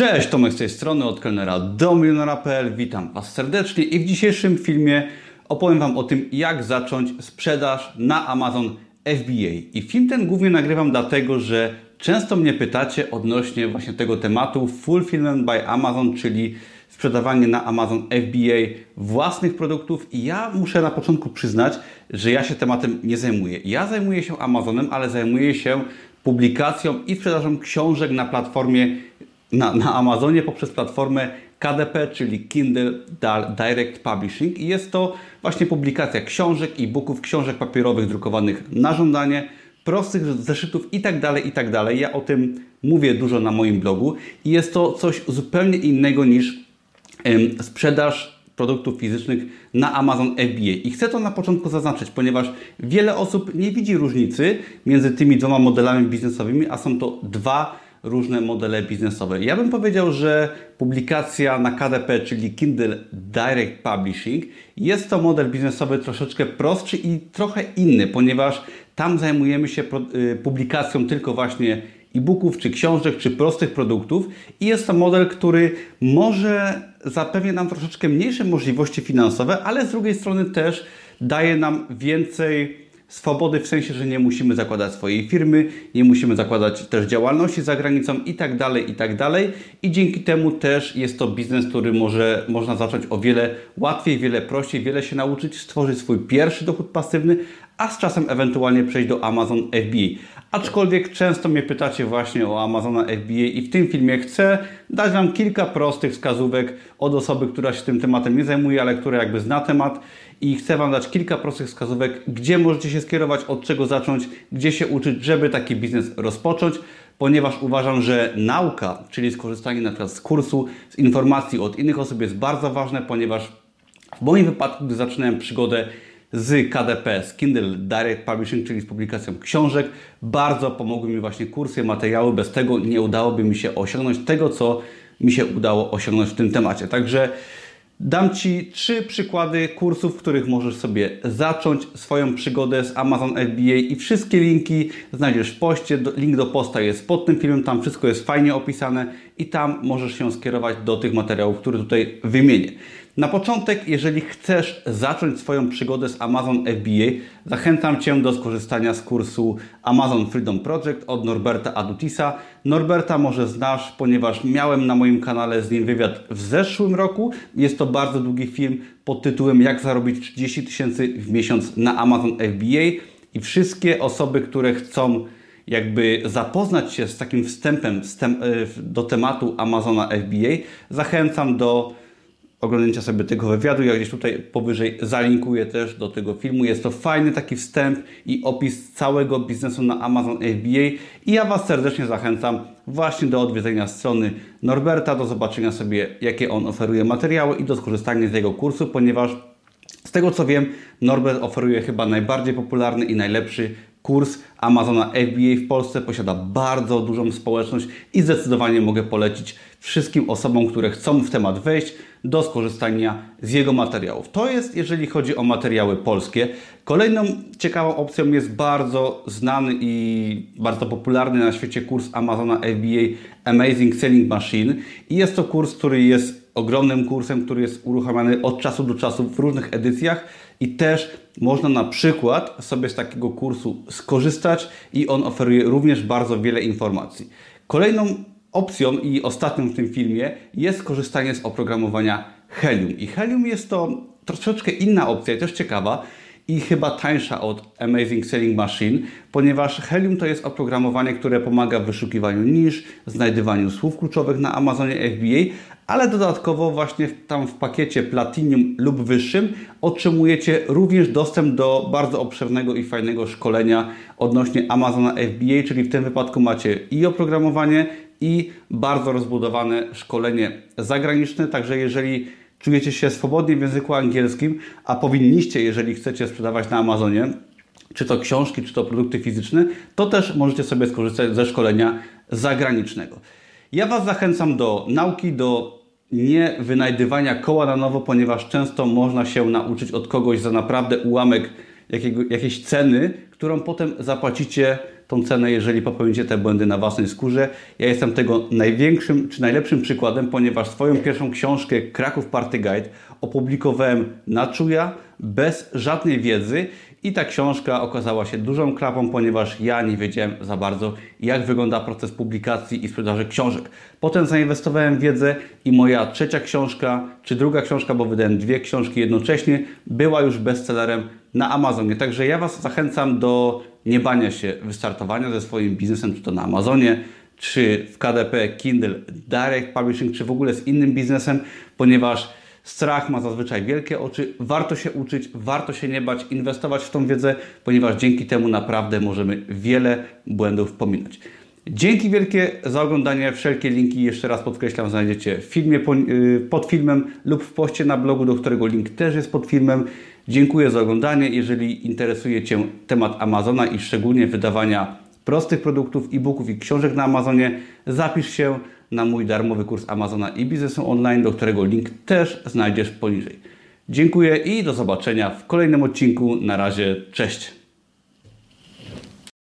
Cześć, Tomek z tej strony, od kelnera do milionera.pl. Witam Was serdecznie i w dzisiejszym filmie opowiem Wam o tym, jak zacząć sprzedaż na Amazon FBA. I film ten głównie nagrywam dlatego, że często mnie pytacie odnośnie właśnie tego tematu Fulfillment by Amazon, czyli sprzedawanie na Amazon FBA własnych produktów i ja muszę na początku przyznać, że ja się tematem nie zajmuję. Ja zajmuję się Amazonem, ale zajmuję się publikacją i sprzedażą książek na platformie na, na Amazonie poprzez platformę KDP, czyli Kindle Direct Publishing i jest to właśnie publikacja książek, e-booków, książek papierowych drukowanych na żądanie, prostych zeszytów itd., tak itd. Tak ja o tym mówię dużo na moim blogu i jest to coś zupełnie innego niż ym, sprzedaż produktów fizycznych na Amazon FBA. I chcę to na początku zaznaczyć, ponieważ wiele osób nie widzi różnicy między tymi dwoma modelami biznesowymi, a są to dwa różne modele biznesowe. Ja bym powiedział, że publikacja na KDP, czyli Kindle Direct Publishing, jest to model biznesowy troszeczkę prostszy i trochę inny, ponieważ tam zajmujemy się y, publikacją tylko właśnie e-booków, czy książek, czy prostych produktów i jest to model, który może zapewnia nam troszeczkę mniejsze możliwości finansowe, ale z drugiej strony też daje nam więcej swobody w sensie, że nie musimy zakładać swojej firmy, nie musimy zakładać też działalności za granicą i tak dalej, i tak dalej. I dzięki temu też jest to biznes, który może, można zacząć o wiele łatwiej, wiele prościej, wiele się nauczyć, stworzyć swój pierwszy dochód pasywny, a z czasem ewentualnie przejść do Amazon FBA. Aczkolwiek często mnie pytacie właśnie o Amazona FBA i w tym filmie chcę dać Wam kilka prostych wskazówek od osoby, która się tym tematem nie zajmuje, ale która jakby zna temat i chcę Wam dać kilka prostych wskazówek, gdzie możecie się skierować, od czego zacząć, gdzie się uczyć, żeby taki biznes rozpocząć, ponieważ uważam, że nauka, czyli skorzystanie na przykład z kursu, z informacji od innych osób jest bardzo ważne, ponieważ w moim wypadku, gdy zaczynałem przygodę z KDP, z Kindle Direct Publishing, czyli z publikacją książek, bardzo pomogły mi właśnie kursy, materiały. Bez tego nie udałoby mi się osiągnąć tego, co mi się udało osiągnąć w tym temacie. Także Dam Ci trzy przykłady kursów, w których możesz sobie zacząć swoją przygodę z Amazon FBA i wszystkie linki znajdziesz w poście. Link do posta jest pod tym filmem, tam wszystko jest fajnie opisane i tam możesz się skierować do tych materiałów, które tutaj wymienię. Na początek, jeżeli chcesz zacząć swoją przygodę z Amazon FBA, zachęcam Cię do skorzystania z kursu Amazon Freedom Project od Norberta Adutisa. Norberta może znasz, ponieważ miałem na moim kanale z nim wywiad w zeszłym roku. Jest to bardzo długi film pod tytułem Jak zarobić 30 tysięcy w miesiąc na Amazon FBA i wszystkie osoby, które chcą jakby zapoznać się z takim wstępem do tematu Amazona FBA, zachęcam do oglądnięcia sobie tego wywiadu. Ja gdzieś tutaj powyżej zalinkuję też do tego filmu. Jest to fajny taki wstęp i opis całego biznesu na Amazon FBA i ja Was serdecznie zachęcam właśnie do odwiedzenia strony Norberta, do zobaczenia sobie jakie on oferuje materiały i do skorzystania z jego kursu, ponieważ z tego co wiem, Norbert oferuje chyba najbardziej popularny i najlepszy kurs Amazona FBA w Polsce. Posiada bardzo dużą społeczność i zdecydowanie mogę polecić wszystkim osobom, które chcą w temat wejść, do skorzystania z jego materiałów. To jest, jeżeli chodzi o materiały polskie. Kolejną ciekawą opcją jest bardzo znany i bardzo popularny na świecie kurs Amazona FBA Amazing Selling Machine. I jest to kurs, który jest ogromnym kursem, który jest uruchamiany od czasu do czasu w różnych edycjach i też można na przykład sobie z takiego kursu skorzystać i on oferuje również bardzo wiele informacji. Kolejną opcją i ostatnią w tym filmie jest korzystanie z oprogramowania Helium. I Helium jest to troszeczkę inna opcja i też ciekawa i chyba tańsza od Amazing Selling Machine, ponieważ Helium to jest oprogramowanie, które pomaga w wyszukiwaniu nisz, znajdywaniu słów kluczowych na Amazonie FBA, ale dodatkowo właśnie tam w pakiecie Platinum lub wyższym otrzymujecie również dostęp do bardzo obszernego i fajnego szkolenia odnośnie Amazona FBA, czyli w tym wypadku macie i oprogramowanie, i bardzo rozbudowane szkolenie zagraniczne. Także jeżeli czujecie się swobodnie w języku angielskim, a powinniście, jeżeli chcecie sprzedawać na Amazonie, czy to książki, czy to produkty fizyczne, to też możecie sobie skorzystać ze szkolenia zagranicznego. Ja Was zachęcam do nauki, do nie wynajdywania koła na nowo, ponieważ często można się nauczyć od kogoś za naprawdę ułamek jakiego, jakiejś ceny, którą potem zapłacicie tą cenę, jeżeli popełnicie te błędy na własnej skórze. Ja jestem tego największym czy najlepszym przykładem, ponieważ swoją pierwszą książkę Kraków Party Guide opublikowałem na czuja, bez żadnej wiedzy i ta książka okazała się dużą klapą, ponieważ ja nie wiedziałem za bardzo, jak wygląda proces publikacji i sprzedaży książek. Potem zainwestowałem w wiedzę i moja trzecia książka, czy druga książka, bo wydałem dwie książki jednocześnie, była już bestsellerem na Amazonie. Także ja Was zachęcam do nie bania się wystartowania ze swoim biznesem, czy to na Amazonie, czy w KDP, Kindle, Direct Publishing, czy w ogóle z innym biznesem, ponieważ strach ma zazwyczaj wielkie oczy, warto się uczyć, warto się nie bać, inwestować w tą wiedzę, ponieważ dzięki temu naprawdę możemy wiele błędów pominąć. Dzięki wielkie za oglądanie. Wszelkie linki, jeszcze raz podkreślam, znajdziecie w filmie y, pod filmem lub w poście na blogu, do którego link też jest pod filmem. Dziękuję za oglądanie. Jeżeli interesuje Cię temat Amazona i szczególnie wydawania prostych produktów, e-booków i książek na Amazonie, zapisz się na mój darmowy kurs Amazona i biznesu online, do którego link też znajdziesz poniżej. Dziękuję i do zobaczenia w kolejnym odcinku. Na razie, cześć.